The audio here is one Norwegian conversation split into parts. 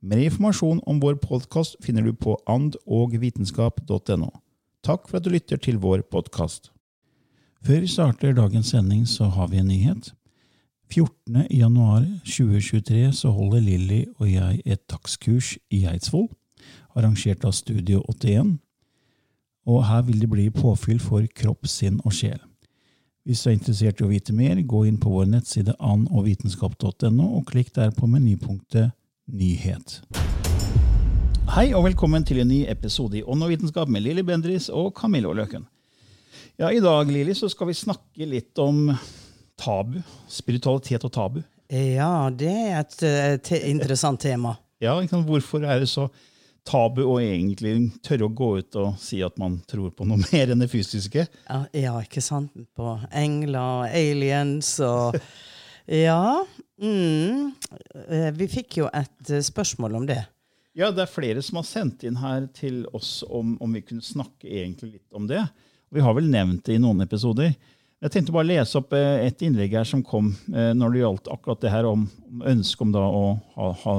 Mer informasjon om vår podkast finner du på andogvitenskap.no. Takk for at du lytter til vår podkast. Før vi starter dagens sending, så har vi en nyhet. 14. januar 2023 så holder Lilly og jeg et takstkurs i Eidsvoll, arrangert av Studio 81. Og her vil det bli påfyll for kropp, sinn og sjel. Hvis du er interessert i å vite mer, gå inn på vår nettside andogvitenskap.no og klikk der på menypunktet nyhet. Hei og velkommen til en ny episode i Ånd og vitenskap med Lilly Bendris og Camillo Løken. Ja, I dag Lili, så skal vi snakke litt om tabu. Spiritualitet og tabu. Ja, det er et, et interessant tema. Ja, Hvorfor er det så tabu å egentlig tørre å gå ut og si at man tror på noe mer enn det fysiske? Ja, ja ikke sant? På engler, og aliens og Ja. Mm, eh, vi fikk jo et eh, spørsmål om det. Ja, det er flere som har sendt inn her til oss om, om vi kunne snakke egentlig litt om det. Vi har vel nevnt det i noen episoder. Jeg tenkte bare å lese opp eh, et innlegg her som kom når det gjaldt akkurat det her om, om ønsket om da å ha, ha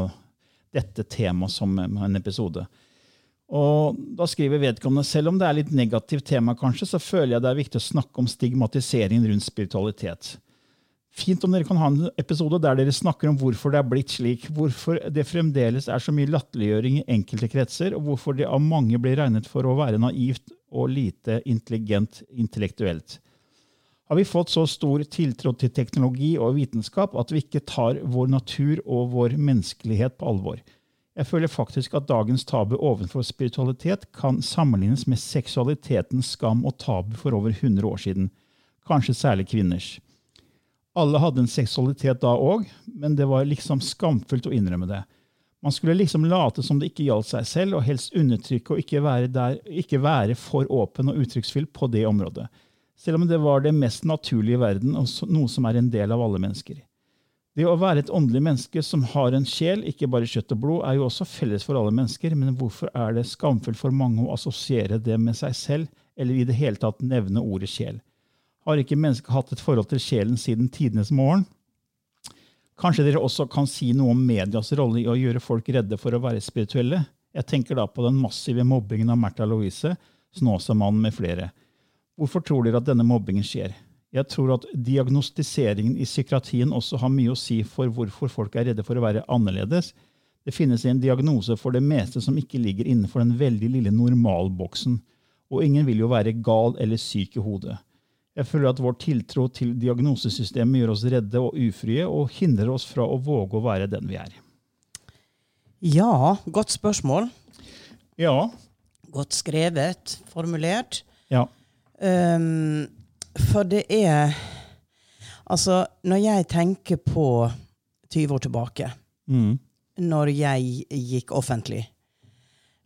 dette temaet som en episode. Og da skriver vedkommende selv om det er litt negativt tema, kanskje, så føler jeg det er viktig å snakke om stigmatisering rundt spiritualitet. Fint om dere kan ha en episode der dere snakker om hvorfor det er blitt slik, hvorfor det fremdeles er så mye latterliggjøring i enkelte kretser, og hvorfor det av mange blir regnet for å være naivt og lite intelligent intellektuelt. Har vi fått så stor tiltro til teknologi og vitenskap at vi ikke tar vår natur og vår menneskelighet på alvor? Jeg føler faktisk at dagens tabu overfor spiritualitet kan sammenlignes med seksualitetens skam og tabu for over 100 år siden, kanskje særlig kvinners. Alle hadde en seksualitet da òg, men det var liksom skamfullt å innrømme det. Man skulle liksom late som det ikke gjaldt seg selv, og helst undertrykke og ikke være, der, ikke være for åpen og uttrykksfull på det området. Selv om det var det mest naturlige i verden, og noe som er en del av alle mennesker. Det å være et åndelig menneske som har en sjel, ikke bare kjøtt og blod, er jo også felles for alle mennesker, men hvorfor er det skamfullt for mange å assosiere det med seg selv, eller i det hele tatt nevne ordet sjel? Har ikke mennesket hatt et forhold til sjelen siden tidenes morgen? Kanskje dere også kan si noe om medias rolle i å gjøre folk redde for å være spirituelle? Jeg tenker da på den massive mobbingen av Märtha Louise, Snåsamannen med flere. Hvorfor tror dere at denne mobbingen skjer? Jeg tror at diagnostiseringen i psykiatrien også har mye å si for hvorfor folk er redde for å være annerledes. Det finnes en diagnose for det meste som ikke ligger innenfor den veldig lille normalboksen, og ingen vil jo være gal eller syk i hodet. Jeg føler at vår tiltro til diagnosesystemet gjør oss redde og ufrie og hindrer oss fra å våge å være den vi er. Ja, godt spørsmål. Ja. Godt skrevet, formulert. Ja. Um, for det er Altså, når jeg tenker på 20 år tilbake, mm. når jeg gikk offentlig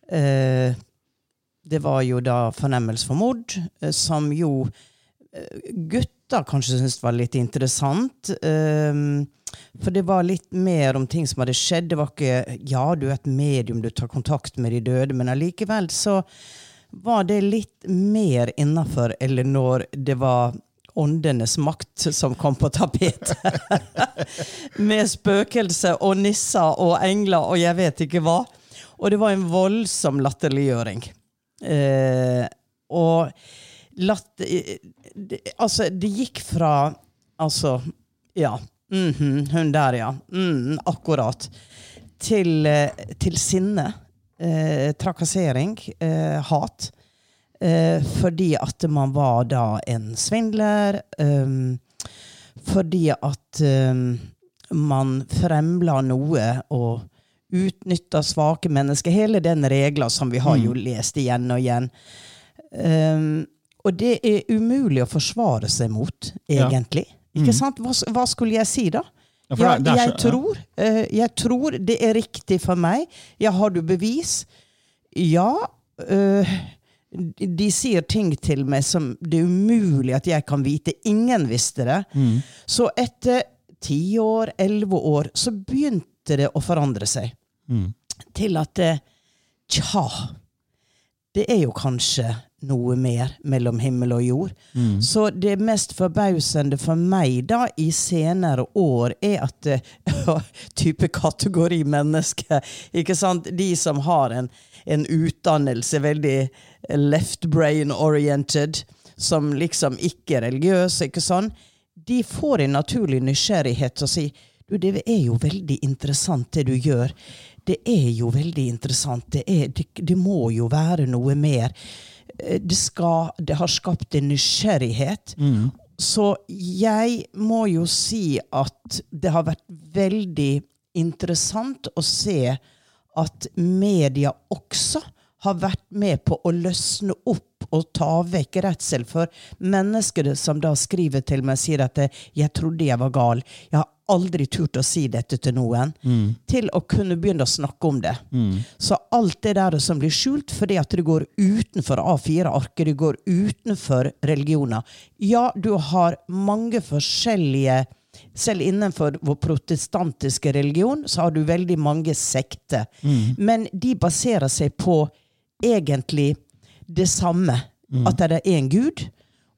uh, Det var jo da fornemmelse for mord, uh, som jo gutter kanskje syntes var litt interessant. Um, for det var litt mer om ting som hadde skjedd. Det var ikke Ja, du er et medium, du tar kontakt med de døde, men allikevel så var det litt mer innafor, eller når det var åndenes makt som kom på tapetet? Med spøkelser og nisser og engler og jeg vet ikke hva. Og det var en voldsom latterliggjøring. Eh, og latter... Det, altså, det gikk fra Altså, ja. Mm -hmm, hun der, ja. Mm, akkurat. Til, eh, til sinne. Eh, trakassering. Eh, hat. Eh, fordi at man var da en svindler. Um, fordi at um, man fremla noe og utnytta svake mennesker. Hele den regla som vi har jo mm. lest igjen og igjen. Um, og det er umulig å forsvare seg mot, egentlig. Ja. Ikke mm. sant? Hva, hva, skulle jeg si, da? Ja, jeg, så, tror, uh, jeg tror det er riktig for meg. Ja, har du bevis? Ja. Uh, de sier ting til meg som det er umulig at jeg kan vite. Ingen visste det. Mm. Så etter ti år, elleve år, så begynte det å forandre seg. Mm. Til at Tja, det er jo kanskje noe mer mellom himmel og jord. Mm. Så det mest forbausende for meg da i senere år er at uh, type kategori mennesker ikke sant? De som har en, en utdannelse veldig left brain oriented, som liksom ikke er religiøse, ikke sånn, de får en naturlig nysgjerrighet til å si du, det er jo veldig interessant det du gjør. Det er jo veldig interessant. Det, er, det, det må jo være noe mer. Eh, det, skal, det har skapt en nysgjerrighet. Mm. Så jeg må jo si at det har vært veldig interessant å se at media også har vært med på å løsne opp og ta vekk redsel for mennesker som da skriver til meg og sier at 'jeg trodde jeg var gal'. Jeg har aldri turt å si dette til noen, mm. til å kunne begynne å snakke om det. Mm. Så alt det der som blir skjult fordi at det går utenfor A4-arket, det går utenfor religioner Ja, du har mange forskjellige selv innenfor vår protestantiske religion så har du veldig mange sekter. Mm. Men de baserer seg på egentlig det samme. Mm. At det er én Gud,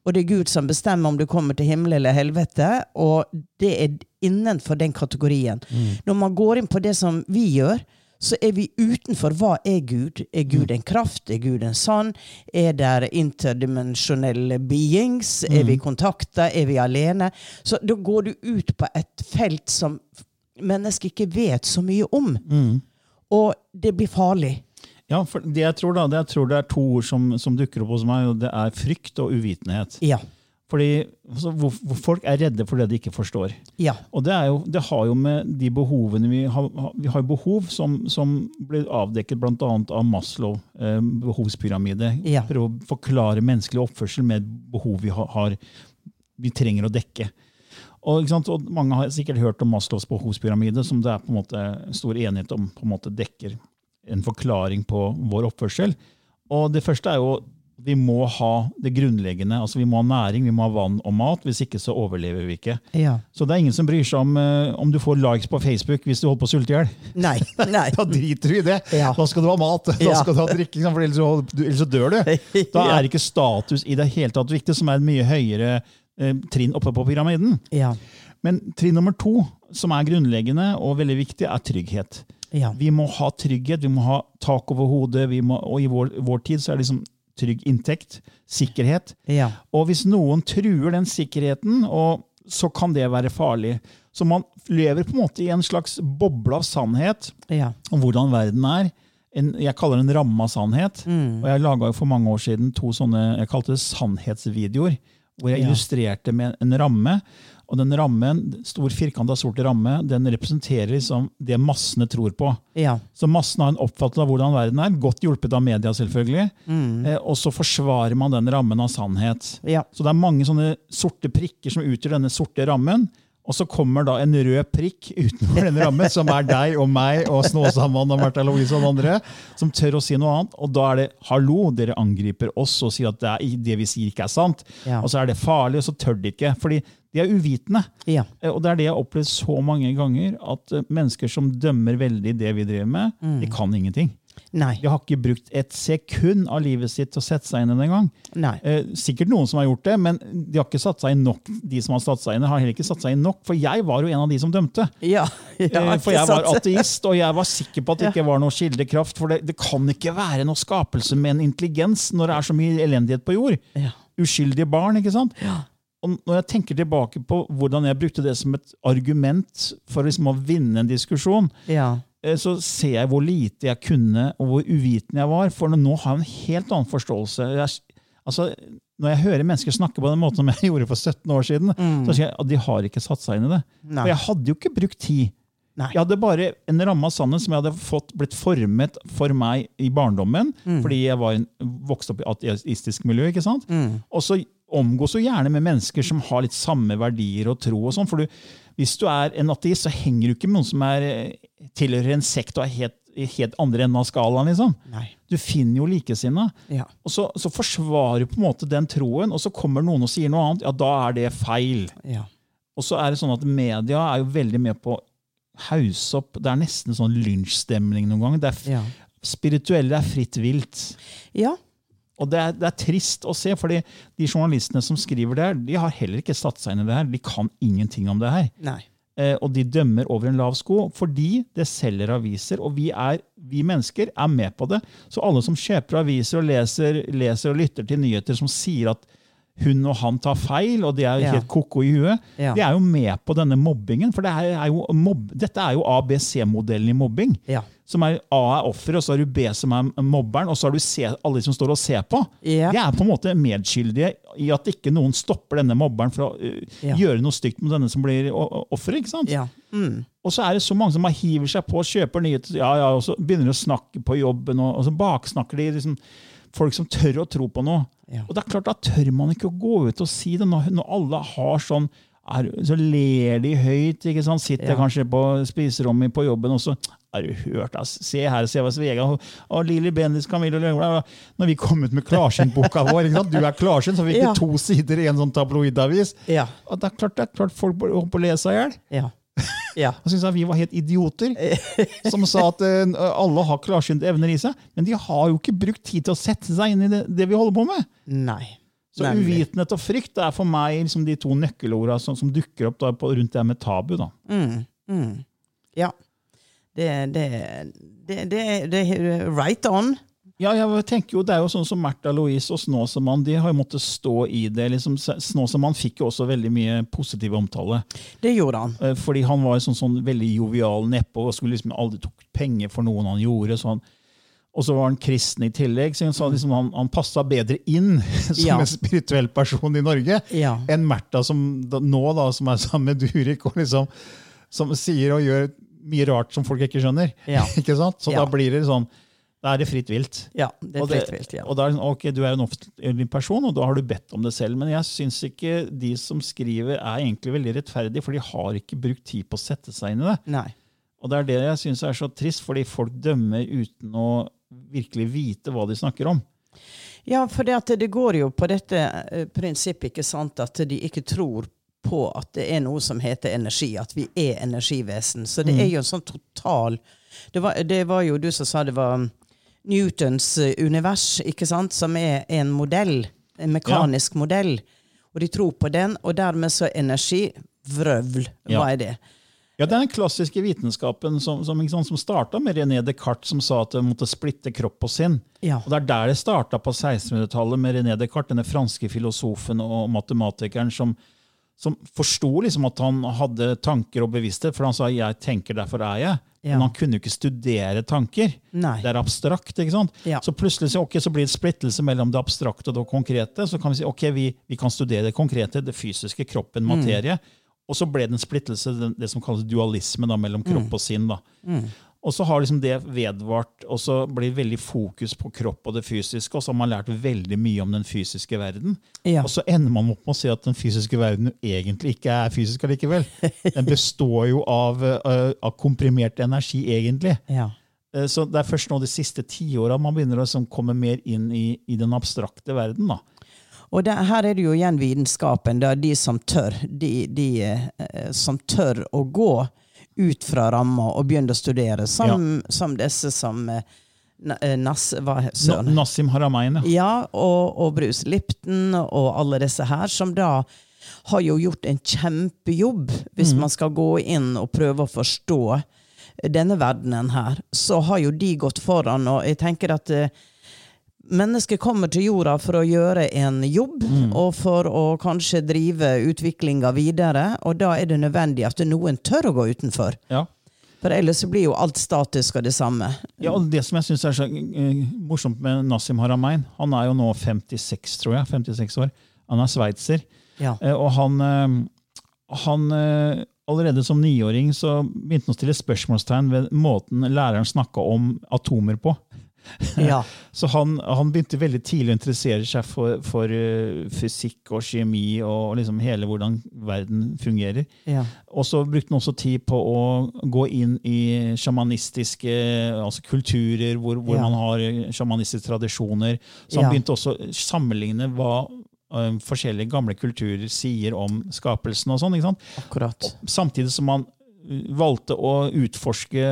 og det er Gud som bestemmer om du kommer til himmel eller helvete. Og det er innenfor den kategorien. Mm. Når man går inn på det som vi gjør, så er vi utenfor hva er Gud. Er Gud en kraft? Er Gud en sann? Er det interdimensjonelle beings? Mm. Er vi kontakta? Er vi alene? Så da går du ut på et felt som mennesker ikke vet så mye om. Mm. Og det blir farlig. Ja, for det jeg tror da, det, jeg tror det er to ord som, som, dukker opp hos meg, og det er frykt og uvitenhet. Ja. Fordi altså, hvor, hvor Folk er redde for det de ikke forstår. Ja. Og det, jo, det, har jo med de behovene Vi har, vi har behov som, som ble avdekket bl.a. av Maslow, eh, behovspyramide. Ja. Prøve å forklare menneskelig oppførsel med behov vi har, vi trenger å dekke. Og, og, Mange har sikkert hørt om Maslows behovspyramide, som det er på en måte stor enighet om på en måte dekker en forklaring på vår oppførsel. Og det første er jo vi må ha det grunnleggende. altså Vi må ha næring, vi må ha vann og mat. Hvis ikke så overlever vi ikke. Ja. Så det er ingen som bryr seg om uh, om du får likes på Facebook hvis du holder på å sulte i hjel. Da driter du i det. Ja. Da skal du ha mat, da ja. skal du ha drikke, for ellers ellers så dør du. Da er ikke status i det hele tatt viktig, som er et mye høyere uh, trinn oppe på pyramiden. Men trinn nummer to, som er grunnleggende og veldig viktig, er trygghet. Ja. Vi må ha trygghet, vi må ha tak over hodet, må, og i vår, vår, tid så er det liksom trygg inntekt, sikkerhet. Ja. Og hvis noen truer den sikkerheten, så kan det være farlig. Så man lever på en måte i en slags boble av sannhet ja. om hvordan verden er. En, jeg kaller det en ramme av sannhet. Mm. Og jeg laga for mange år siden to sånne jeg kalte det sannhetsvideoer. Hvor jeg illustrerte med en ramme. Og den rammen, stor firkanta sort ramme den representerer liksom det massene tror på. Ja. Så massene har en oppfattelse av hvordan verden er, godt hjulpet av media, selvfølgelig. Mm. Eh, og så forsvarer man den rammen av sannhet. Ja. Så det er mange sånne sorte prikker som utgjør denne sorte rammen. Og så kommer da en rød prikk utenfor denne rammen, som er deg og meg og Snåsamann og Märtha Louise og andre, som tør å si noe annet. Og da er det 'hallo, dere angriper oss' og sier at det, er, det vi sier, ikke er sant. Ja. Og så er det farlig, og så tør de ikke. fordi de er uvitende. Ja. Eh, og det er det jeg har opplevd så mange ganger, at eh, mennesker som dømmer veldig det vi driver med, mm. de kan ingenting. Nei. De har ikke brukt et sekund av livet sitt til å sette seg inn i det engang. Eh, sikkert noen som har gjort det, men de har ikke satt seg inn nok. De som har satt seg inn, har heller ikke satt seg inn nok, for jeg var jo en av de som dømte. Ja. Eh, For jeg var ateist, og jeg var sikker på at det ikke var noe kildekraft. For det, det kan ikke være noe skapelse med en intelligens når det er så mye elendighet på jord. Ja. Uskyldige barn, ikke sant? Ja. Og når jeg tenker tilbake på hvordan jeg brukte det som et argument for liksom å vinne en diskusjon, Ja. Eh, så ser jeg hvor lite jeg kunne, og hvor uviten jeg var. For nå har jeg en helt annen forståelse. Jeg, altså, når jeg hører mennesker snakke på den måten som jeg gjorde for 17 år siden, så sier jeg at de har ikke satt seg inn i det. Nei. For jeg hadde jo ikke brukt tid. Nei. Jeg hadde bare en ramme av sannhet som jeg hadde fått blitt formet for meg i barndommen, fordi jeg var en, vokste opp i ateistisk miljø. ikke sant? Og så omgås jo gjerne med mennesker som har litt samme verdier og tro. og sånn, for du, Hvis du er en ateist, så henger du ikke med noen som er, eh, tilhører en sekt og er helt, helt andre enden av skalaen. liksom. Nei. Du finner jo likesinna. Ja. Og så, så forsvarer du på en måte den troen, og så kommer noen og sier noe annet. Ja, da er det feil. Ja. Og så er det sånn at media er jo veldig med på å hause opp. Det er nesten sånn lynsjstemning noen ganger. Det er, Ja. Spirituelle er fritt vilt. ja. Og det er, det er trist å se, fordi de journalistene som skriver det her, de har heller ikke satt seg inn i det her. De kan ingenting om det her. Nei. Eh, og de dømmer over en lav sko fordi det selger aviser, og vi, er, vi mennesker er med på det. Så alle som kjøper aviser og leser, leser og lytter til nyheter som sier at hun og han tar feil, og de er Ja. helt ko-ko i huet, Ja. de er jo med på denne mobbingen. For det er, jo mobb, dette er jo ABC-modellen i mobbing. Ja. Som er A er offeret, og så har du B som er mobberen, og så har du C, alle de som står og ser på. Ja. De er på en måte medskyldige i at ikke noen stopper denne mobberen fra å uh, Ja. gjøre noe stygt med denne som blir o- o- offeret. ikke sant? Ja. Mm. Og så er det så mange som hiver seg på og kjøper nyheter, ja, ja, og så begynner de å snakke på jobben, og, og så baksnakker de liksom, folk som tør å tro på noe. Og det er klart, Da tør man ikke å gå ut og si det når, når alle har sånn er, Så ler de høyt. ikke sant? Sitter Ja. kanskje på spiserommet på jobben og så har du hørt, ass, Se her, se hva Svega og, og Lilly Bendis, Camilla Løvla Når vi kom ut med klarsyntboka vår ikke sant? Du er klarsynt, så fikk Ja. vi to sider i en sånn tabloidavis. Ja. Og det er klart, det er klart folk holdt på å lese seg i hjel. Ja. Ja. Han syntes at vi var helt idioter som sa at uh, alle har klarsynte evner i seg. Men de har jo ikke brukt tid til å sette seg inn i det, det vi holder på med. Nei. Så Nemlig. uvitenhet og frykt er for meg liksom de to nøkkelorda som, som dukker opp på, rundt det med tabu. Mm. Mm. Ja. Det, det, det, det, det er right on. Ja, jeg tenker jo, Det er jo sånn som Märtha Louise og Snåsamann de har jo måttet stå i det. liksom Snåsamann fikk jo også veldig mye positiv omtale. Det gjorde han. Eh, Fordi han var sånn, sånn veldig jovial nedpå og skulle liksom aldri tok penger for noen han gjorde. så han og så var han kristen i tillegg, så han, sa liksom han, han passa bedre inn som Ja. en spirituell person i Norge Ja. enn Märtha, som da, nå da, som er sammen med Durek, og liksom, som sier og gjør mye rart som folk ikke skjønner. Ja. ikke sant? Så da blir det sånn Da er det fritt vilt. Ja, det er fritt vilt. Ja. Og da er det sånn, ok, Du er en offentlig person, og da har du bedt om det selv. Men jeg syns ikke de som skriver, er egentlig veldig rettferdige, for de har ikke brukt tid på å sette seg inn i det. Nei. Og det er det jeg syns er så trist, fordi folk dømmer uten å virkelig vite hva de snakker om. Ja, for det, at det går jo på dette eh, prinsippet, ikke sant, at de ikke tror på at det er noe som heter energi, at vi er energivesen. Så det er jo en sånn total det var, det var jo du som sa det var Newtons eh, univers, ikke sant, som er en modell, en mekanisk modell. Og de tror på den, og dermed så er energi vrøvl. Hva Ja. er det? Ja, Det er den klassiske vitenskapen som, som, sant, som starta med René Descartes, som sa at du måtte splitte kropp og sinn. Ja. Og Det er der det starta på 1600-tallet med René Descartes, denne franske filosofen og matematikeren som, som forsto liksom at han hadde tanker og bevissthet, for han sa 'jeg tenker, derfor er jeg'. Ja. Men han kunne jo ikke studere tanker. Nei. Det er abstrakt. ikke sant? Ja. Så plutselig så, okay, så blir det splittelse mellom det abstrakte og det konkrete. Så kan vi si ok, vi, vi kan studere det konkrete, det fysiske, kroppen, Mm. Og så ble det en splittelse, det, som kalles dualisme, da, mellom Mm. kropp og sinn. da. Og så har liksom det vedvart, og så blir det veldig fokus på kropp og det fysiske, og så har man lært veldig mye om den fysiske verden. Ja. Og så ender man opp med å se at den fysiske verden egentlig ikke er fysisk allikevel. Den består jo av, eh, av komprimert energi, egentlig. Ja. Eh, Så det er først nå de siste tiåra man begynner å liksom komme mer inn i, i den abstrakte verden. da. Og det, her er det jo igjen vitenskapen. Det er de som tør. De, de eh, som tør å gå ut fra ramma og begynne å studere. Som, som disse som, eh, eh, Nass, hva søren? Nassim Haramein, ja. Ja, og, og Bruce Lipton og alle disse her, som da har jo gjort en kjempejobb, hvis man skal gå inn og prøve å forstå denne verdenen her. Så har jo de gått foran, og jeg tenker at eh, mennesket kommer til jorda for å gjøre en jobb, og for å kanskje drive utviklinga videre, og da er det nødvendig at noen tør å gå utenfor. ja. For ellers blir jo alt statisk og det samme. Ja, og Det som jeg syns er så eh, morsomt med Nassim Haramein Han er jo nå 56, tror jeg. 56 år. Han er sveitser. Ja. Eh, og han, eh, han Allerede som niåring så begynte han å stille spørsmålstegn ved måten læreren snakka om atomer på. Ja. Så han, han begynte veldig tidlig å interessere seg for, for eh, fysikk og kjemi og liksom hele hvordan verden fungerer. ja. Og så brukte han også tid på å gå inn i sjamanistiske altså kulturer hvor, hvor Ja. man har sjamanistiske tradisjoner. Så han begynte også å sammenligne hva eh, forskjellige gamle kulturer sier om skapelsen. og sånn, ikke sant? Akkurat. Samtidig som han eh, valgte å utforske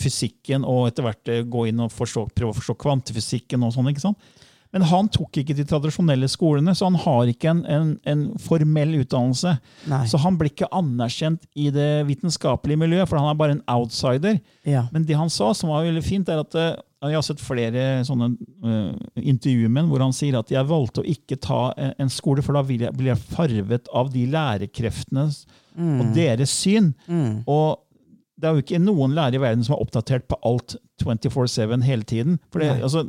fysikken og etter hvert eh, gå inn og forstå, prøve å forstå kvantefysikken. og sånn, ikke sant? Men han tok ikke de tradisjonelle skolene, så han har ikke en, en, en formell utdannelse. Nei. Så han blir ikke anerkjent i det vitenskapelige miljøet, for han er bare en outsider. Ja. Men det han sa, som var veldig fint, er at eh, jeg har sett flere sånne uh, intervjuer med hvor han sier at jeg valgte å ikke ta en, skole, for da blir jeg farvet av de lærekreftene og deres syn. Mm. Og det er jo ikke noen lærere i verden som er oppdatert på alt 24-7 hele tiden. For det, altså,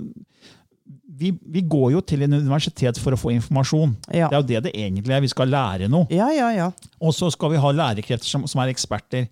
vi, vi går jo til en universitet for å få informasjon. Ja. Det er jo det det egentlig er. Vi skal lære noe. ja, ja, ja. Og så skal vi ha lærekrefter som, som er eksperter.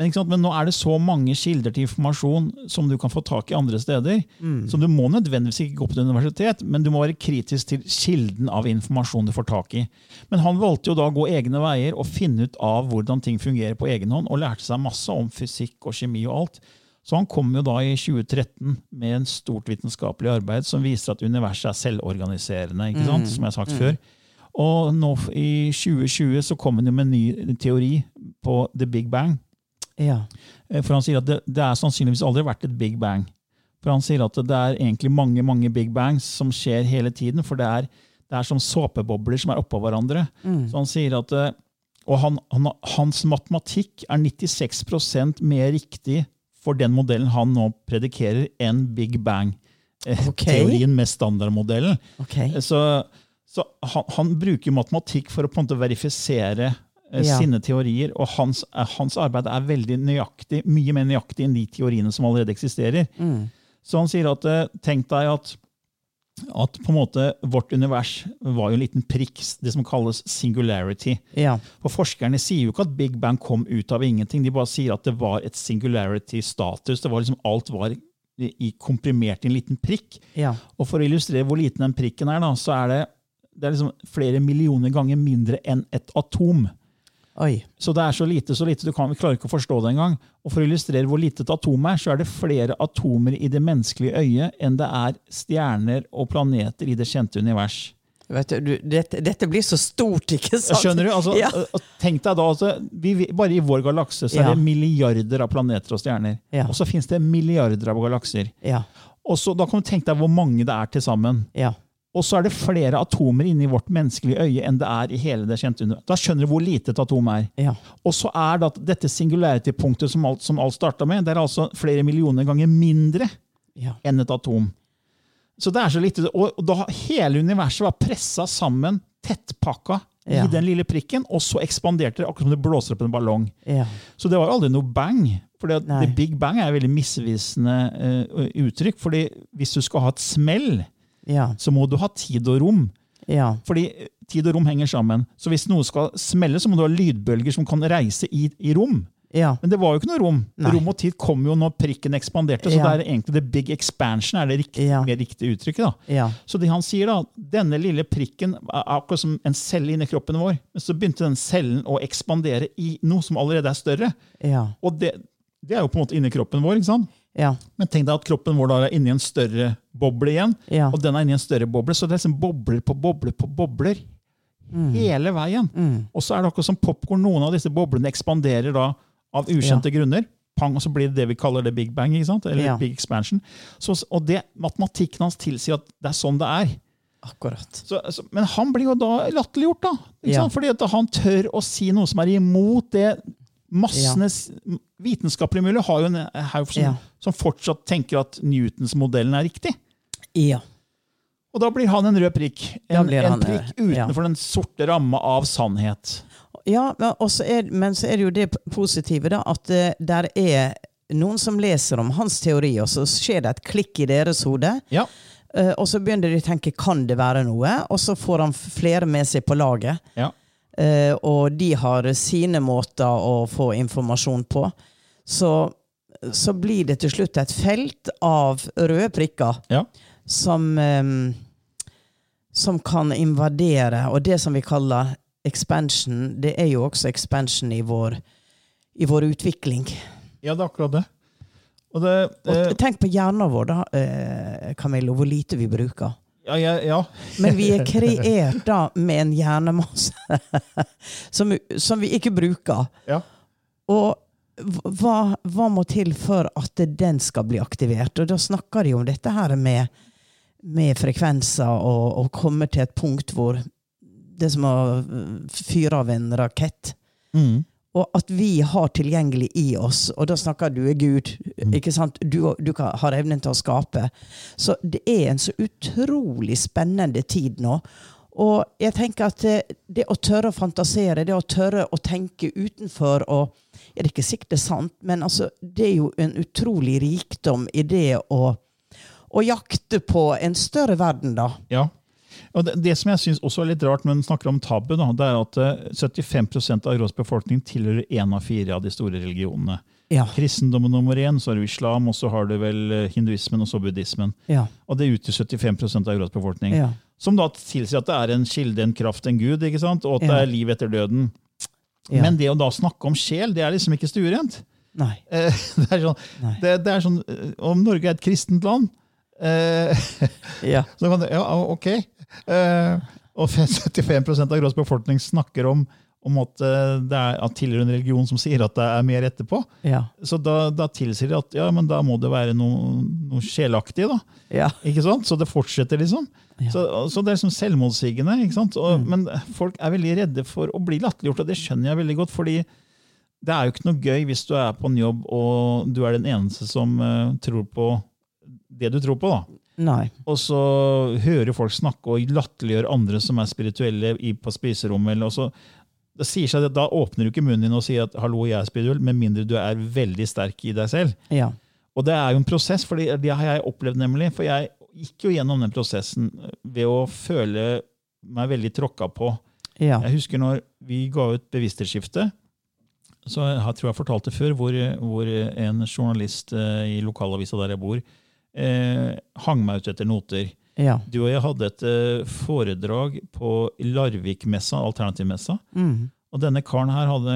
Men? Men nå er det så mange kilder til informasjon som du kan få tak i andre steder. Mm. Så du må nødvendigvis ikke gå på universitet, men du må være kritisk til kilden av informasjon du får tak i. Men han valgte jo da å gå egne veier og finne ut av hvordan ting fungerer på egen hånd, og lærte seg masse om fysikk og kjemi og alt. Så han kom jo da i 2013 med en stort vitenskapelig arbeid som viser at universet er selvorganiserende, ikke sant? som jeg har sagt før. Og nå i 2020 så kom han jo med en ny teori på The Big Bang. Ja. Eh, For han sier at det, det er sannsynligvis aldri vært et big bang. For han sier at det er egentlig mange mange big bangs som skjer hele tiden. For det er, det er som såpebobler som er oppå hverandre. Så han sier at eh, Og han, han, hans matematikk er 96% mer riktig for den modellen han nå predikerer, enn big bang-teorien med standardmodellen. Okay. Så, så han, han bruker matematikk for å på en måte verifisere eh, Ja. sine teorier, og hans, eh, hans arbeid er veldig nøyaktig, mye mer nøyaktig enn de teoriene som allerede eksisterer. Mm. Så han sier at eh, tenk deg at, at på en måte vårt univers var jo en liten prikk, det som kalles singularity. Ja. For Forskerne sier jo ikke at Big Bang kom ut av ingenting, de bare sier at det var et singularity-status. det var liksom Alt var i, i komprimert i en liten prikk. Ja. Og For å illustrere hvor liten den prikken er, da, så er det, det er liksom flere millioner ganger mindre enn et atom. Oi. Så det er så lite, så lite, du kan, vi klarer ikke å forstå det engang. Og For å illustrere hvor lite et atom er, så er det flere atomer i det menneskelige øyet enn det er stjerner og planeter i det kjente univers. Vet du, du, dette, dette blir så stort, ikke sant? Skjønner du? Altså, Ja. Tenk deg da, altså, vi, Bare i vår galakse så er Ja. det milliarder av planeter og stjerner. Ja. Og så finnes det milliarder av galakser. Ja. Og så, Da kan du tenke deg hvor mange det er til sammen. Ja. Og så er det flere atomer inni vårt menneskelige øye enn det er i hele det kjente universet. Da skjønner du hvor lite et atom er. Ja. Og så er det at dette singularity-punktet som alt, som alt starta med, det er altså flere millioner ganger mindre Ja. enn et atom. Så det er så lite, Og og da hele universet var pressa sammen, tettpakka, Ja. i den lille prikken, og så ekspanderte det akkurat som det blåser opp en ballong. Ja. Så det var aldri noe bang. For det, det Big Bang er et veldig misvisende uh, uttrykk. fordi hvis du skal ha et smell, Ja. så må du ha tid og rom. Ja. Fordi tid og rom henger sammen. Så hvis noe skal smelle, så må du ha lydbølger som kan reise i, i rom. Ja. Men det var jo ikke noe rom. Nei. Rom og tid kom jo når prikken ekspanderte. Så Ja. det er egentlig the big expansion er det riktige, Ja. mer riktige uttrykket. da. Ja. Så det han sier da, denne lille prikken er akkurat som en celle inni kroppen vår. Men så begynte den cellen å ekspandere i noe som allerede er større. Ja. Og det, det er jo på en måte inni kroppen vår. ikke sant? Ja. Men tenk deg at kroppen vår da er inni en større boble igjen. Ja. Og den er inni en større boble, så det er liksom bobler på bobler på bobler. Hele veien. Mm. Og så er det akkurat som popkorn. Noen av disse boblene ekspanderer da av ukjente grunner. pang, og så blir det det vi kaller det big bang. Eller Ja. big expansion. Så, og det, matematikken hans tilsier at det er sånn det er. Akkurat. Så, så, men han blir jo da latterliggjort, da. Ja. Fordi at han tør å si noe som er imot det massenes vitenskapelige miljø har jo en haug Ja. Som fortsatt tenker at Newtons-modellen er riktig. Ja. Og da blir han en rød prikk. En, en han, eh, prikk utenfor den sorte ramma av sannhet. Ja, er, men så er det jo det positive, da, at det der er noen som leser om hans teori, og så skjer det et klikk i deres hode. Ja. Uh, og så begynner de å tenke kan det være noe, og så får han flere med seg på laget. ja. Uh, og de har sine måter å få informasjon på. Så, så blir det til slutt et felt av røde prikker ja. som, um, som kan invadere. Og det som vi kaller expansion, det er jo også expansion i vår, i vår utvikling. Ja, det er akkurat det. Og det Og eh, tenk på hjernen vår, da, eh, Camillo, hvor lite vi bruker. ja, ja, ja. Men vi er kreert da med en hjernemasse som, som vi ikke bruker. ja. Og hva, hva må til for at den skal bli aktivert? Og da snakker de om dette her med, med frekvenser og, og komme til et punkt hvor det er som å fyre av en rakett. Mm. Og at vi har tilgjengelig i oss, og da snakker du er Gud. ikke sant? Du, du kan, har evnen til å skape. Så det er en så utrolig spennende tid nå. Og jeg tenker at det, det å tørre å fantasere, det å tørre å tenke utenfor og ja, Det er ikke sikkert det er sant, men altså, det er jo en utrolig rikdom i det å, å jakte på en større verden, da. ja. Og det, det som jeg synes også er litt rart når man snakker om tabu, da, det er at eh, 75 av Europas befolkning tilhører én av fire av de store religionene. Ja. Kristendommen nummer én, så har du islam, og så har du vel eh, hinduismen og så buddhismen. Ja. Og det utgjør 75 av Europas befolkning. Ja. Som da tilsier at det er en kilde, en kraft, en gud, ikke sant? og at det er liv etter døden. Ja. Men det å da snakke om sjel, det er liksom ikke stuerent. Nei. Eh, Det er sånn, det, det er sånn eh, Om Norge er et kristent land, eh, Ja. så kan det Ja, ok. Eh, og 75 av Europas befolkning snakker om, om at det er at tilhører en religion som sier at det er mer etterpå. Ja. Så da, da tilsier det at ja, men da må det være noe, noe sjelaktig. da. Ja. Ikke sant? Så det fortsetter, liksom. Ja. Så, så det er sånn selvmotsigende. Og, Men folk er veldig redde for å bli latterliggjort, og det skjønner jeg veldig godt. fordi det er jo ikke noe gøy hvis du er på en jobb og du er den eneste som uh, tror på det du tror på. da. Nei. Og så hører folk snakke og latterliggjøre andre som er spirituelle i, på spiserommet. eller og så det sier seg at Da åpner du ikke munnen din og sier at 'hallo, jeg er spirituell', med mindre du er veldig sterk i deg selv. Ja. Og det er jo en prosess, for det har jeg opplevd nemlig. For jeg gikk jo gjennom den prosessen ved å føle meg veldig tråkka på. Ja. Jeg husker når vi ga ut Bevissthetsskiftet, så jeg tror jeg fortalte før, hvor, hvor en journalist eh, i lokalavisa der jeg bor, eh, hang meg ut etter noter. Ja. Du og jeg hadde et eh, foredrag på Larvik-messa, alternativmessa. Mm. Og denne karen her hadde,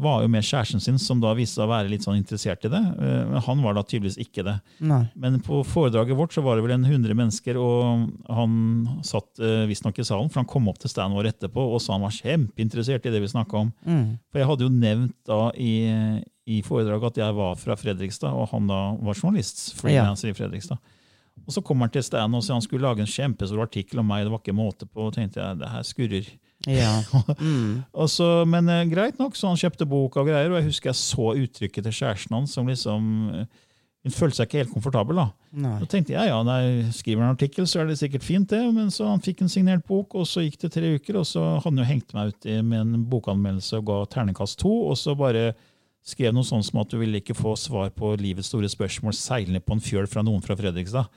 var jo med kjæresten sin, som da viste seg å være litt sånn interessert i det. Eh, Men han var da tydeligvis ikke det. Nei. Men på foredraget vårt så var det vel en 100 mennesker, og han satt eh, visstnok i salen, for han kom opp til standen vår etterpå og sa han var kjempeinteressert i det vi snakka om. Mm. For jeg hadde jo nevnt da i, i foredraget at jeg var fra Fredrikstad, og han da var journalist. freelancer i Fredrikstad. Og så kommer han til standen og sier han skulle lage en kjempestor artikkel om meg. Det var ikke måte på. Og tenkte jeg, det her skurrer. Ja. Mm. Så, men eh, greit nok, så han kjøpte bok og greier, og jeg husker jeg så uttrykket til kjæresten hans som liksom eh, Hun følte seg ikke helt komfortabel. da. Nei. Da tenkte jeg ja, nei, skriver han en artikkel, så er det sikkert fint, det. Men så han fikk en signert bok, og så gikk det tre uker, og så hadde han jo hengt meg ut med en bokanmeldelse og ga terningkast to, og så bare skrev noe sånt som at du ville ikke få svar på livets store spørsmål seilende på en fjøl fra noen fra Fredrikstad.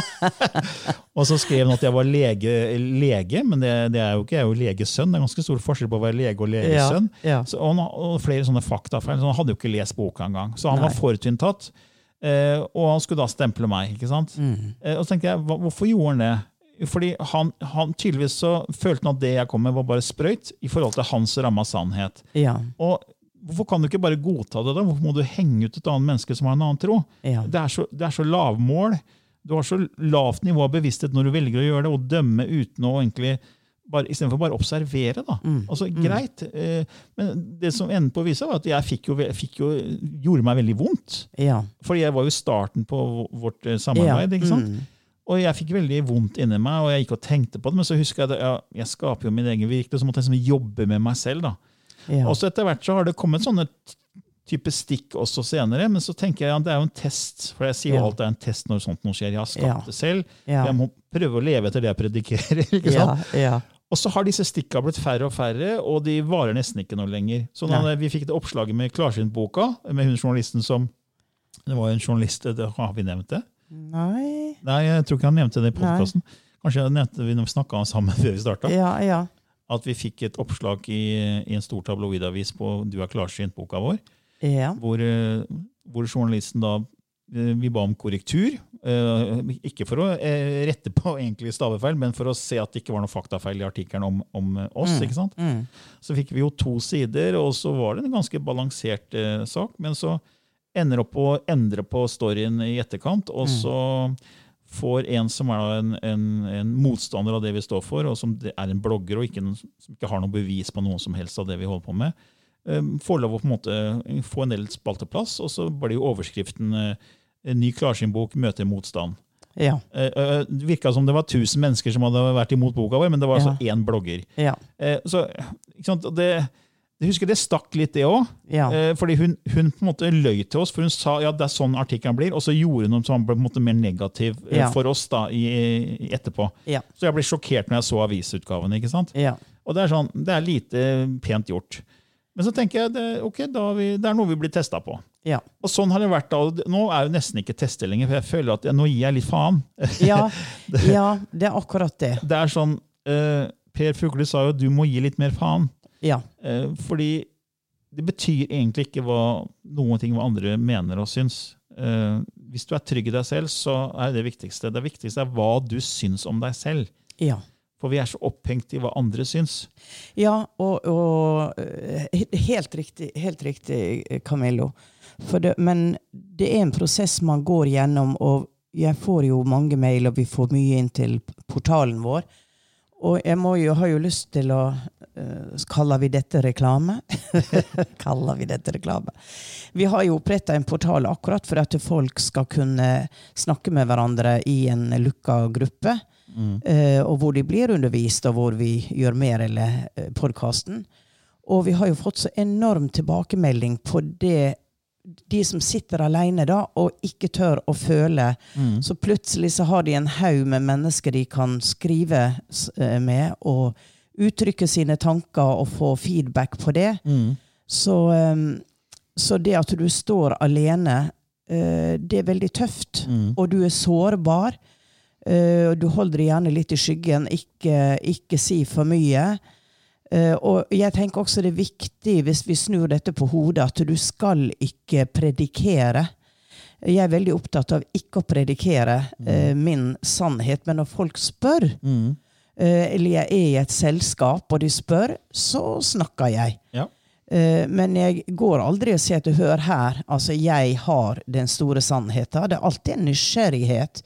og så skrev han at jeg var lege, lege men det, det er jo ikke, jeg er jo legesønn. Det er ganske stor forskjell på å være lege og legesønn. Ja. Så, og, og flere sånne faktafeil. Så han hadde jo ikke lest boka engang. Så han Nei. var forutinntatt. Eh, og han skulle da stemple meg. ikke sant? Mm. Eh, og så tenkte jeg, hva, Hvorfor gjorde han det? Fordi han, han tydeligvis så følte han at det jeg kom med, var bare sprøyt i forhold til hans ramme av sannhet. Ja. Og Hvorfor kan du ikke bare godta det? da? Hvorfor må du henge ut et annet menneske som har en annen tro? Ja. Det er så, det er så lavmål. Du har så lavt nivå av bevissthet når du velger å gjøre det, og dømme uten å egentlig bare, Istedenfor bare å observere. da. Altså, Greit. Eh, men det som enden på visa, var at jeg fikk jo, fikk jo, gjorde meg veldig vondt. Ja. Fordi jeg var jo starten på vårt eh, samarbeid. Ja, ikke sant? mm. Og jeg fikk veldig vondt inni meg, og jeg gikk og tenkte på det. Men så husker jeg at ja, jeg skaper jo min egen virkelighet, så måtte jeg liksom jobbe med meg selv. da. Ja. Og så etter hvert så har det kommet sånne type stikk også senere, men så tenker jeg at det er jo en test. For jeg sier jo Ja. alt er en test når sånt noe skjer. Jeg har skapt Ja. det selv. Ja. Jeg må prøve å leve etter det jeg predikerer. ikke sant? ja. Og så har disse stikka blitt færre og færre, og de varer nesten ikke noe lenger. Så da vi fikk det oppslaget med Klarsynt-boka, med hun journalisten som Det var jo en journalist, det, har vi nevnt det? Nei Nei, jeg tror ikke han nevnte det i podkasten. Kanskje jeg nevnte vi snakka sammen før vi starta. Ja, ja. At vi fikk et oppslag i, i en stor tabloidavis på Du er klarsynt-boka vår. Ja. Hvor, eh, hvor journalisten da eh, Vi ba om korrektur. eh, Ikke for å rette på egentlig stavefeil, men for å se at det ikke var noe faktafeil i artikkelen om, om oss. oss. ikke sant? Mm. Så fikk vi jo to sider, og så var det en ganske balansert eh, sak. Men så ender opp å endre på storyen i etterkant, og så får en som er en, en, en motstander av det vi står for, og som er en blogger og ikke, som ikke har noe bevis på noe som helst av det vi holder på med, eh, får lov å på en måte få en del spalteplass, og så blir det jo overskriften eh, en ny klarsynbok møter motstand. Ja. Eh, eh, Det virka som det var 1000 mennesker som hadde vært imot boka vår, men det var altså én blogger. Ja. Så? Det, jeg husker det stakk litt, det òg. Ja. Fordi hun, hun på en måte løy til oss, for hun sa ja, det er sånn artikkelen blir, og så gjorde hun som ble på en måte mer negativ eh, Ja. for oss da, i, etterpå. Ja. Så jeg ble sjokkert når jeg så avisutgaven. ikke sant? Ja. Og det er sånn, det er lite pent gjort. Men så tenker jeg det, ok, vi, det er noe vi blir testa på. Ja. Og sånn har det vært da. Nå er jo nesten ikke tester lenger, for jeg føler at jeg, nå gir jeg litt faen. Ja. ja, det er akkurat det. Det er sånn, eh, Per Fugle sa jo du må gi litt mer faen. Ja. Eh, fordi det betyr egentlig ikke hva, noen ting hva andre mener og syns. Eh, hvis du er trygg i deg selv, så er det viktigste. Det viktigste er hva du syns om deg selv. Ja. For vi er så opphengt i hva andre syns. Ja, og, og eh, helt riktig, helt riktig, Camillo. For det, men det er en prosess man går gjennom, og jeg får jo mange mail, og vi får mye inn til portalen vår. Og jeg må jo, har jo lyst til å uh, Kaller vi dette reklame? kaller vi dette reklame? Vi har jo oppretta en portal akkurat for at folk skal kunne snakke med hverandre i en lukka gruppe. eh, og hvor de blir undervist, og hvor vi gjør mer eller uh, podkasten. Og vi har jo fått så enorm tilbakemelding på det de som sitter alene da, og ikke tør å føle. Så plutselig så har de en haug med mennesker de kan skrive eh, med, og uttrykke sine tanker og få feedback på det. Så, eh, så det at du står alene, eh, det er veldig tøft. Og du er sårbar. Eh, du holder deg gjerne litt i skyggen, ikke, ikke si for mye. Eh, og jeg tenker også det er viktig, hvis vi snur dette på hodet, at du skal ikke predikere. Jeg er veldig opptatt av ikke å predikere eh, min sannhet, men når folk spør, eh, eller jeg er i et selskap og de spør, så snakker jeg. Ja. Eh, Men jeg går aldri og sier at du hører her, altså jeg har den store sannheten. Det er alltid en nysgjerrighet.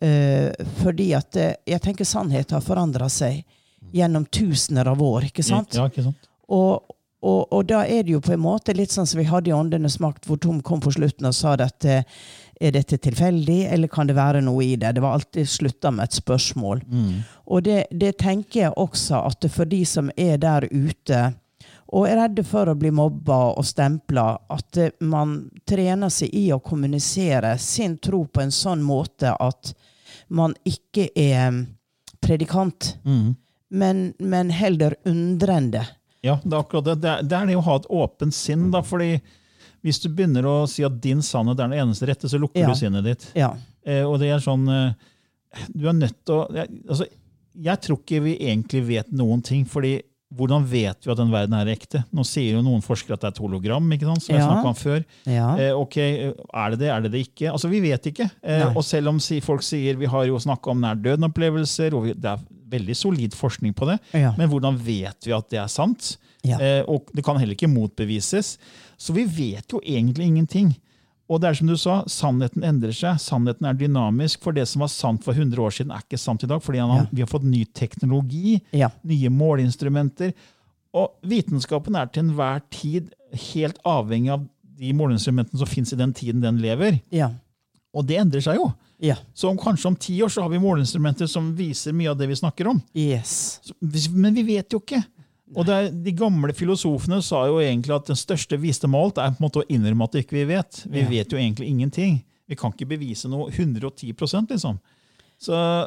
eh, Fordi at eh, jeg tenker sannheten har forandra seg gjennom tusener av år. ikke sant? Ja, ikke sant? Og, og, og da er det jo på en måte litt sånn som vi hadde i Åndenes makt, hvor Tom kom på slutten og sa at er dette tilfeldig, eller kan det være noe i det? Det var alltid slutta med et spørsmål. Og det, det tenker jeg også at for de som er der ute og er redde for å bli mobba og stempla, at eh, man trener seg i å kommunisere sin tro på en sånn måte at man ikke er mm, predikant, men, men heller undrende. Ja, det er akkurat det. Det er, det er det å ha et åpent sinn. da, fordi hvis du begynner å si at din sannhet er den eneste rette, så lukker Ja. du sinnet ditt. Ja. Eh, og det er sånn eh, Du er nødt til å jeg, altså, jeg tror ikke vi egentlig vet noen ting. fordi hvordan vet vi at den verden er ekte? Nå sier jo noen forskere at det er et hologram. ikke sant, som jeg Ja. snakket om før. Ja. Eh, ok, Er det det, er det det ikke? Altså, Vi vet ikke. Eh, og selv om folk sier Vi har jo snakka om nær døden-opplevelser, og vi, det er veldig solid forskning på det. Ja. Men hvordan vet vi at det er sant? Ja. Eh, og det kan heller ikke motbevises. Så vi vet jo egentlig ingenting. Og det er som du sa, sannheten endrer seg. Sannheten er dynamisk. For det som var sant for 100 år siden, er ikke sant i dag. Fordi Ja. vi har fått ny teknologi, nye måleinstrumenter. Og vitenskapen er til enhver tid helt avhengig av de måleinstrumentene som fins i den tiden den lever. Ja. Og det endrer seg jo. Ja. Så om, kanskje om ti år så har vi måleinstrumenter som viser mye av det vi snakker om. Yes. Så- Men vi vet jo ikke. Og det er, De gamle filosofene sa jo egentlig at den største visdom av alt er på en måte å innrømme at vi ikke vet. Vi Ja. vet jo egentlig ingenting. Vi kan ikke bevise noe 110% liksom. Så,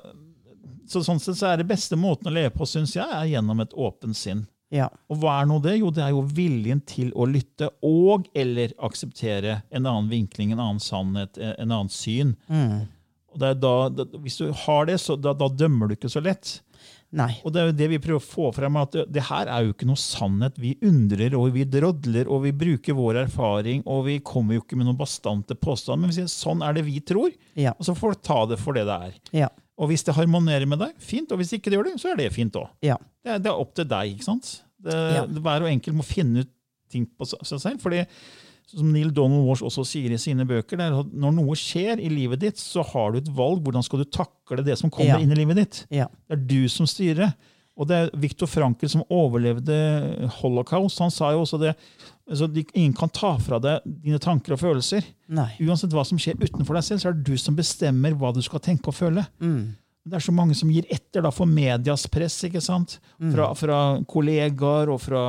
så sånn sett så er det beste måten å leve på, syns jeg, er gjennom et åpent sinn. Ja. Og hva er nå det? Jo, det er jo viljen til å lytte og eller akseptere en annen vinkling, en annen sannhet, en annen syn. Mm. Da, da, hvis du har det, så da, da dømmer du ikke så lett. Nei. Og det er jo det vi prøver å få frem, at det, det her er jo ikke noe sannhet. Vi undrer, og vi drodler, og vi bruker vår erfaring, og vi kommer jo ikke med noen bastante påstander. Men vi sier sånn er det vi tror, Ja. og så får du ta det for det det er. Ja. Og hvis det harmonerer med deg, fint. Og hvis ikke det gjør det, så er det fint òg. Ja. Det, det er opp til deg. ikke sant? Det, Ja. Hver og enkelt må finne ut ting på seg selv. fordi som Neil Donald Walsh også sier i sine bøker, det er at når noe skjer i livet ditt, så har du et valg. Hvordan skal du takle det som kommer Ja. inn i livet ditt? Ja. Det er du som styrer. Og det er Viktor Frankel som overlevde holocaust. Han sa jo også det altså, Ingen kan ta fra deg dine tanker og følelser. Nei. Uansett hva som skjer utenfor deg selv, så er det du som bestemmer hva du skal tenke og føle. Mm. Det er så mange som gir etter da, for medias press, ikke sant? Fra, fra kollegaer og fra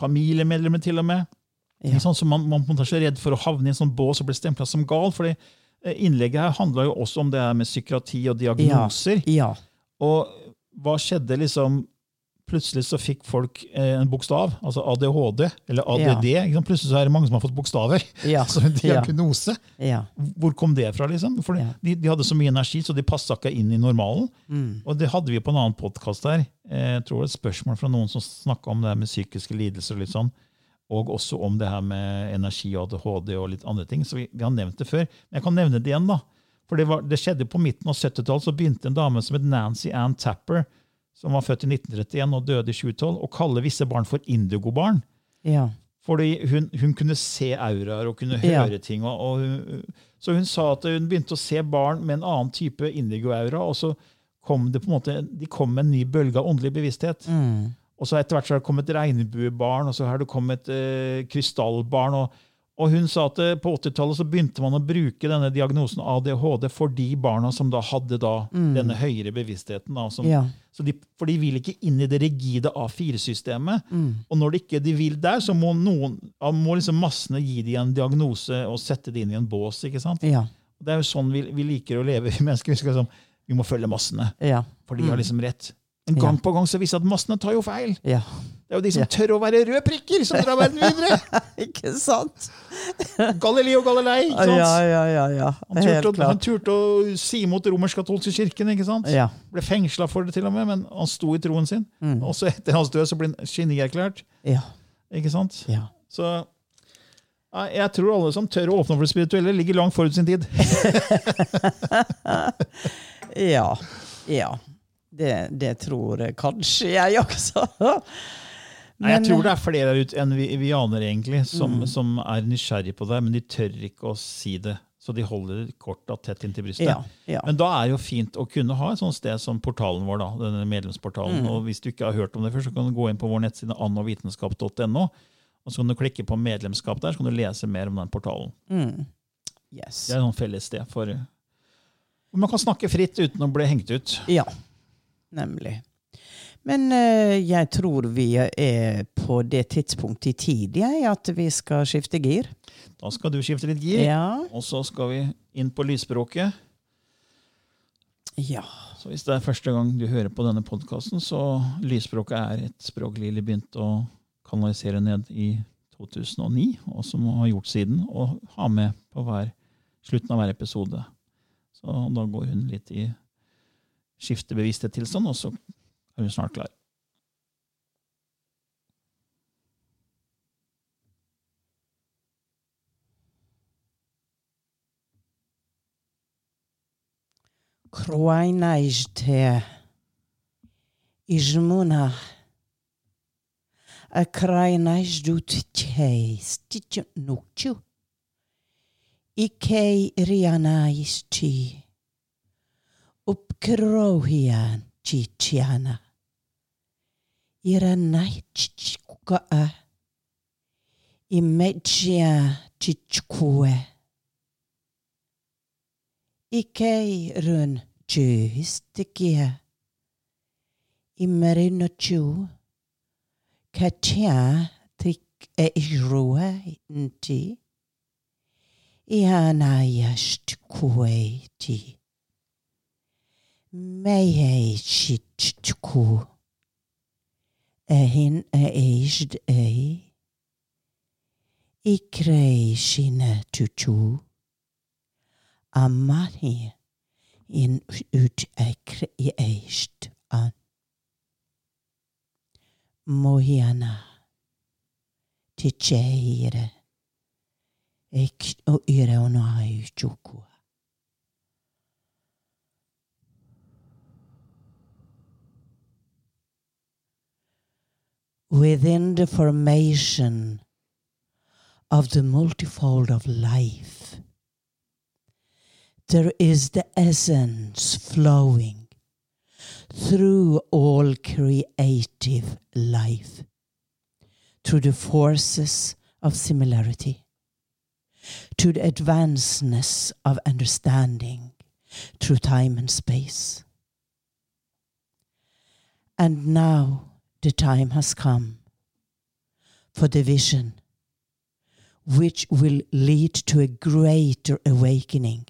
familiemedlemmer til og med. Ja. Sånn. Så man, man er så redd for å havne i en sånn bås og bli stempla som gal. fordi eh, Innlegget her handla jo også om det her med psykiatri og diagnoser. Ja. Og hva skjedde liksom Plutselig så fikk folk eh, en bokstav, altså ADHD, eller ADD. sant? Plutselig så er det mange som har fått bokstaver. Ja. Altså en diagnose. Ja. Hvor kom det fra? liksom? For Ja. de, de hadde så mye energi, så de passa ikke inn i normalen. Mm. Og det hadde vi på en annen podkast her. Eh, Jeg tror det var et spørsmål fra noen som snakka om det her med psykiske lidelser. Og litt sånn, og også om det her med energi og ADHD og litt andre ting. Så vi, vi har nevnt det før. Men jeg kan nevne det igjen. da. For det, var, det skjedde på midten av 70-tallet. Så begynte en dame som het Nancy Ann Tapper, som var født i 1931 og døde i 2012, å kalle visse barn for indigobarn. Ja. Fordi hun, hun kunne se auraer og kunne Ja. høre ting. Og, og hun, så hun sa at hun begynte å se barn med en annen type indigo-aura, og så kom det på en måte, de kom med en ny bølge av åndelig bevissthet. Mm. Og så etter hvert så har det kommet regnbuebarn, og så har det kommet eh, krystallbarn. Og, og hun sa at eh, på 80-tallet så begynte man å bruke denne diagnosen ADHD for de barna som da hadde da denne høyere bevisstheten. Da, som, Ja. så de, for de vil ikke inn i det rigide A4-systemet. Mm. Og når de ikke de vil der, så må, noen, må liksom massene gi dem en diagnose og sette det inn i en bås. ikke sant? Ja. Det er jo sånn vi, vi liker å leve, vi mennesker. Vi, skal liksom, vi må følge massene, Ja. for de har liksom rett. Men Ja. gang på gang så viser at massene tar jo feil. ja. Det er jo de som Ja. tør å være røde prikker, som drar verden videre! Ikke sant? Galileo Galilei. ikke sant? Ja, ja, ja. ja. Han turte, å- han turte å si mot romersk-katolske kirken. ikke sant? Ja. Ble fengsla for det, til og med, men han sto i troen sin. Mm. Og så etter hans død så ble han genierklært. Ja. ikke sant? Ja. Så jeg tror alle som tør å åpne for det spirituelle, ligger langt forut sin tid. Ja. ja. Det, det tror jeg kanskje jeg også. Nei, jeg tror det er flere der ute enn vi, vi aner, egentlig, som, Mm. som er nysgjerrig på det, men de tør ikke å si det. Så de holder korta tett inntil brystet. Ja. ja. Men da er det jo fint å kunne ha et sånt sted som portalen vår. da, denne medlemsportalen. Mm. Og Hvis du ikke har hørt om det før, så kan du gå inn på vår nettside annovitenskap.no. Og så kan du klikke på medlemskap der, så kan du lese mer om den portalen. Mm. Yes. Det er et felles sted for man kan snakke fritt uten å bli hengt ut. Ja, nemlig. Men eh, jeg tror vi er på det tidspunktet i tid jeg, at vi skal skifte gir. Da skal du skifte litt gir, Ja. og så skal vi inn på lysspråket. ja. Så hvis det er første gang du hører på denne podkasten, så lysspråket er et språk Lilly begynte å kanalisere ned i 2009, og som hun har gjort siden, og har med på hver, slutten av hver episode. Så da går hun litt i skiftebevissthet bevissthetstilstand, og så er hun snart klar. Kroainajte Ijmuna rianaisti. Upkrohian chichiana. Iranaichkuka. Imechia chichkue. Ikei run chihistikia. Imerino chu. Katia tik e irua inti. Iana yashtkue Meihe melyhelysitkú. Ehin eisd ei, ikreisine tutu, amahi in ut ekreisd an. Mohiana, tijeire, ek o ire onayu chukua. Within the formation of the multifold of life, there is the essence flowing through all creative life, through the forces of similarity, to the advancedness of understanding through time and space. And now the time has come for the vision which will lead to a greater awakening,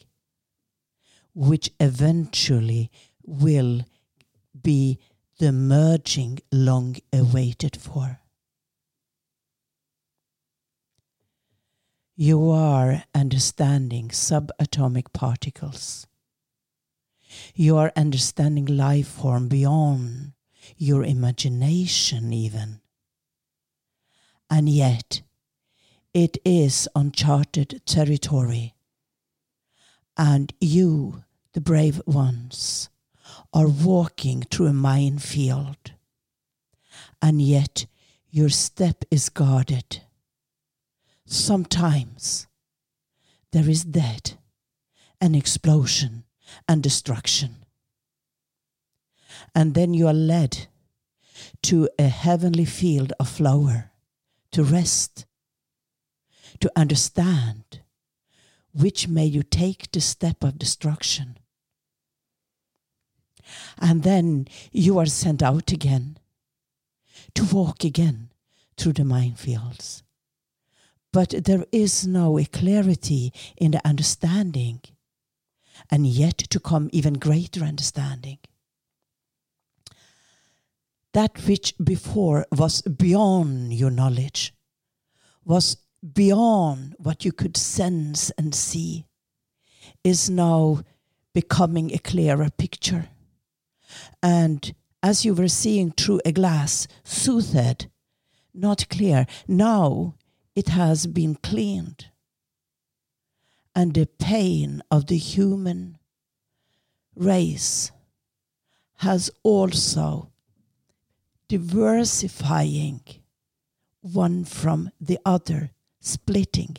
which eventually will be the merging long awaited for. You are understanding subatomic particles. You are understanding life form beyond your imagination, even. And yet, it is uncharted territory. And you, the brave ones, are walking through a minefield. And yet, your step is guarded. Sometimes there is death and explosion and destruction. And then you are led to a heavenly field of flower to rest, to understand which may you take the step of destruction. And then you are sent out again to walk again through the minefields. But there is no clarity in the understanding, and yet to come even greater understanding. That which before was beyond your knowledge, was beyond what you could sense and see, is now becoming a clearer picture. And as you were seeing through a glass, soothed, not clear, now it has been cleaned. And the pain of the human race has also diversifying one from the other, splitting,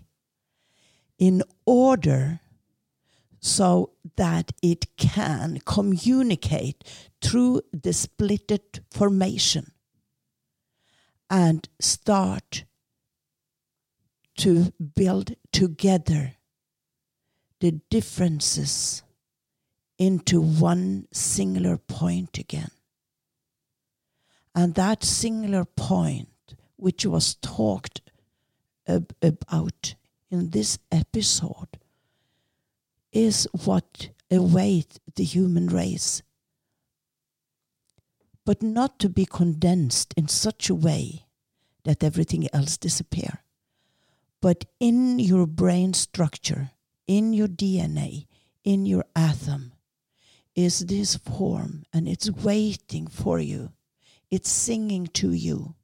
in order so that it can communicate through the splitted formation and start to build together the differences into one singular point again. And that singular point, which was talked ab- about in this episode, is what awaits the human race. But not to be condensed in such a way that everything else disappear. But in your brain structure, in your DNA, in your atom, is this form and it's waiting for you. It's singing to you.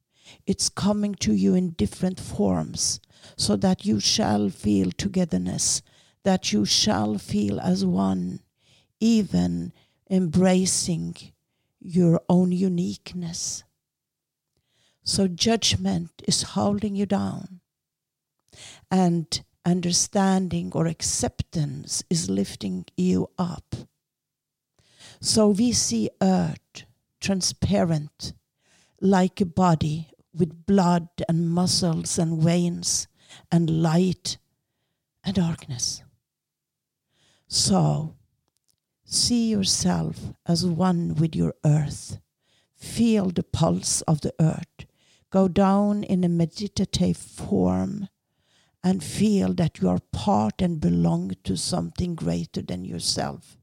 It's coming to you in different forms so that you shall feel togetherness, that you shall feel as one, even embracing your own uniqueness. So judgment is holding you down. And understanding or acceptance is lifting you up. So we see earth transparent like a body with blood and muscles and veins and light and darkness. So see yourself as one with your earth. Feel the pulse of the earth. Go down in a meditative form and feel that you are part and belong to something greater than yourself.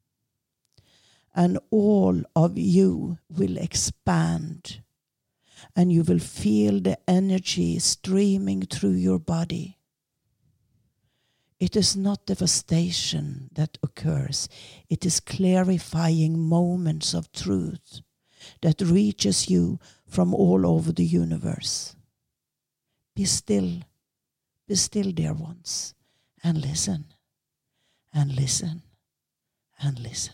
And all of you will expand, and you will feel the energy streaming through your body. It is not devastation that occurs, it is clarifying moments of truth that reaches you from all over the universe. Be still be still, dear ones, and listen, and listen, and listen.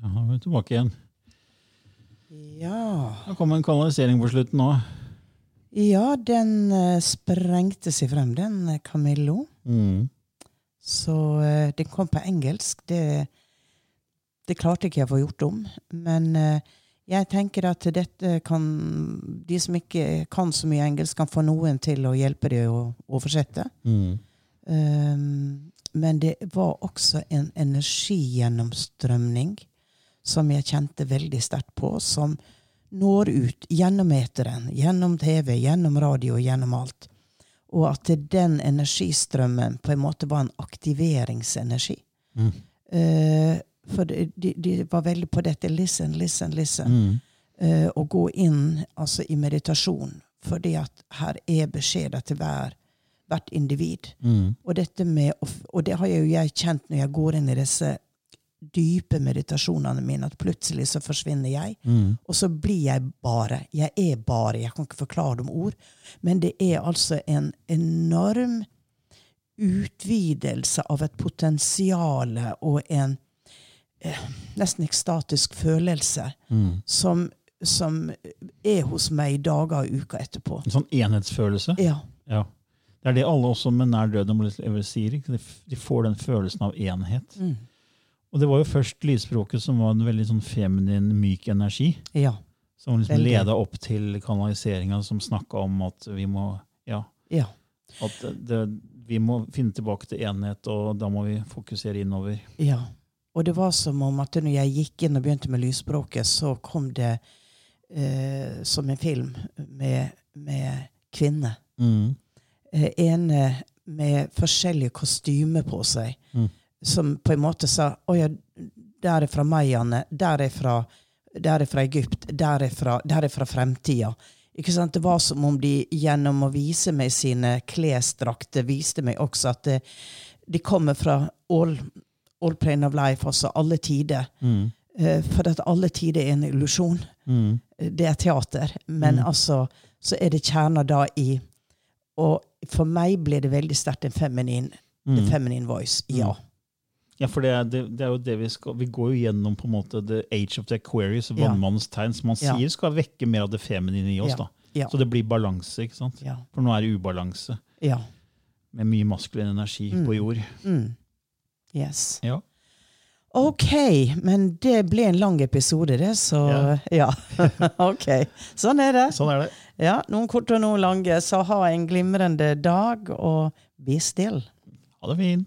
Ja, vi er tilbake igjen. Ja. Det kom en kanalisering på slutten nå. Ja, den uh, sprengte seg frem, den uh, Camillo. Mm. Så uh, den kom på engelsk. Det, det klarte ikke jeg å få gjort om. Men jeg tenker at dette kan De som ikke kan så mye engelsk, kan få noen til å hjelpe dem å oversette. Mm. Um, men det var også en energigjennomstrømning som jeg kjente veldig sterkt på, som når ut gjennom eteren, gjennom TV, gjennom radio, gjennom alt. Og at den energistrømmen på en måte var en aktiveringsenergi. Mm. Uh, for de, de, var veldig på dette listen, listen, listen. Mm. Uh, og gå inn altså, i meditasjon. Fordi at her er beskjeder til hver, hvert individ. Mm. Og, med, og det har jo jeg kjent når jeg går inn i disse dype meditasjonene mine at plutselig så forsvinner jeg. Mm. Og så blir jeg bare. Jeg er bare. Jeg kan ikke forklare det med ord. Men det er altså en enorm utvidelse av et potensial og en eh, nesten ekstatisk følelse Mm. som, som er hos meg dager og uker etterpå. En sånn enhetsfølelse. Ja. Ja. Det er det alle også med nær døden sier. De De får den følelsen av enhet. Mm. Og det var jo først lysspråket som var en veldig sånn feminin, myk energi. Ja. Som liksom leda opp til kanaliseringa, som snakka om at vi må ja, ja. at det, vi må finne tilbake til enhet, og da må vi fokusere innover. Ja. Og det var som om at når jeg gikk inn og begynte med lysspråket, så kom det eh, som en film med, med kvinner. Mm. Eh, ene med forskjellige kostymer på seg, Mm. Som på en måte sa Å ja, der er fra mayaene, der er fra, der er fra Egypt, der er fra, der er fra fremtida. Ikke sant? Det var som om de gjennom å vise meg sine klesdrakter viste meg også at det, de kommer fra all, all plane of life, altså alle tider. Mm. Eh, For at alle tider er en illusjon. Mm. Det er teater. Men Mm. altså, så er det kjerner da i Og for meg ble det veldig sterkt en feminin, Mm. the feminine voice. Ja. Ja, for det er, det, det er jo det vi skal Vi går jo gjennom på en måte the age of the Aquarius, Ja. vannmannens tegn, som man Ja. sier skal vekke mer av det feminine i oss. Ja. da. Ja. Så det blir balanse, ikke sant? Ja. For nå er det ubalanse, ja. med mye maskulin energi Mm. på jord. Mm. Yes. Ja. OK, men det ble en lang episode, det, så ja. OK. Sånn er det. Sånn er det. Ja, Noen korte og noen lange. Så ha en glimrende dag, og be still. Ha det fint.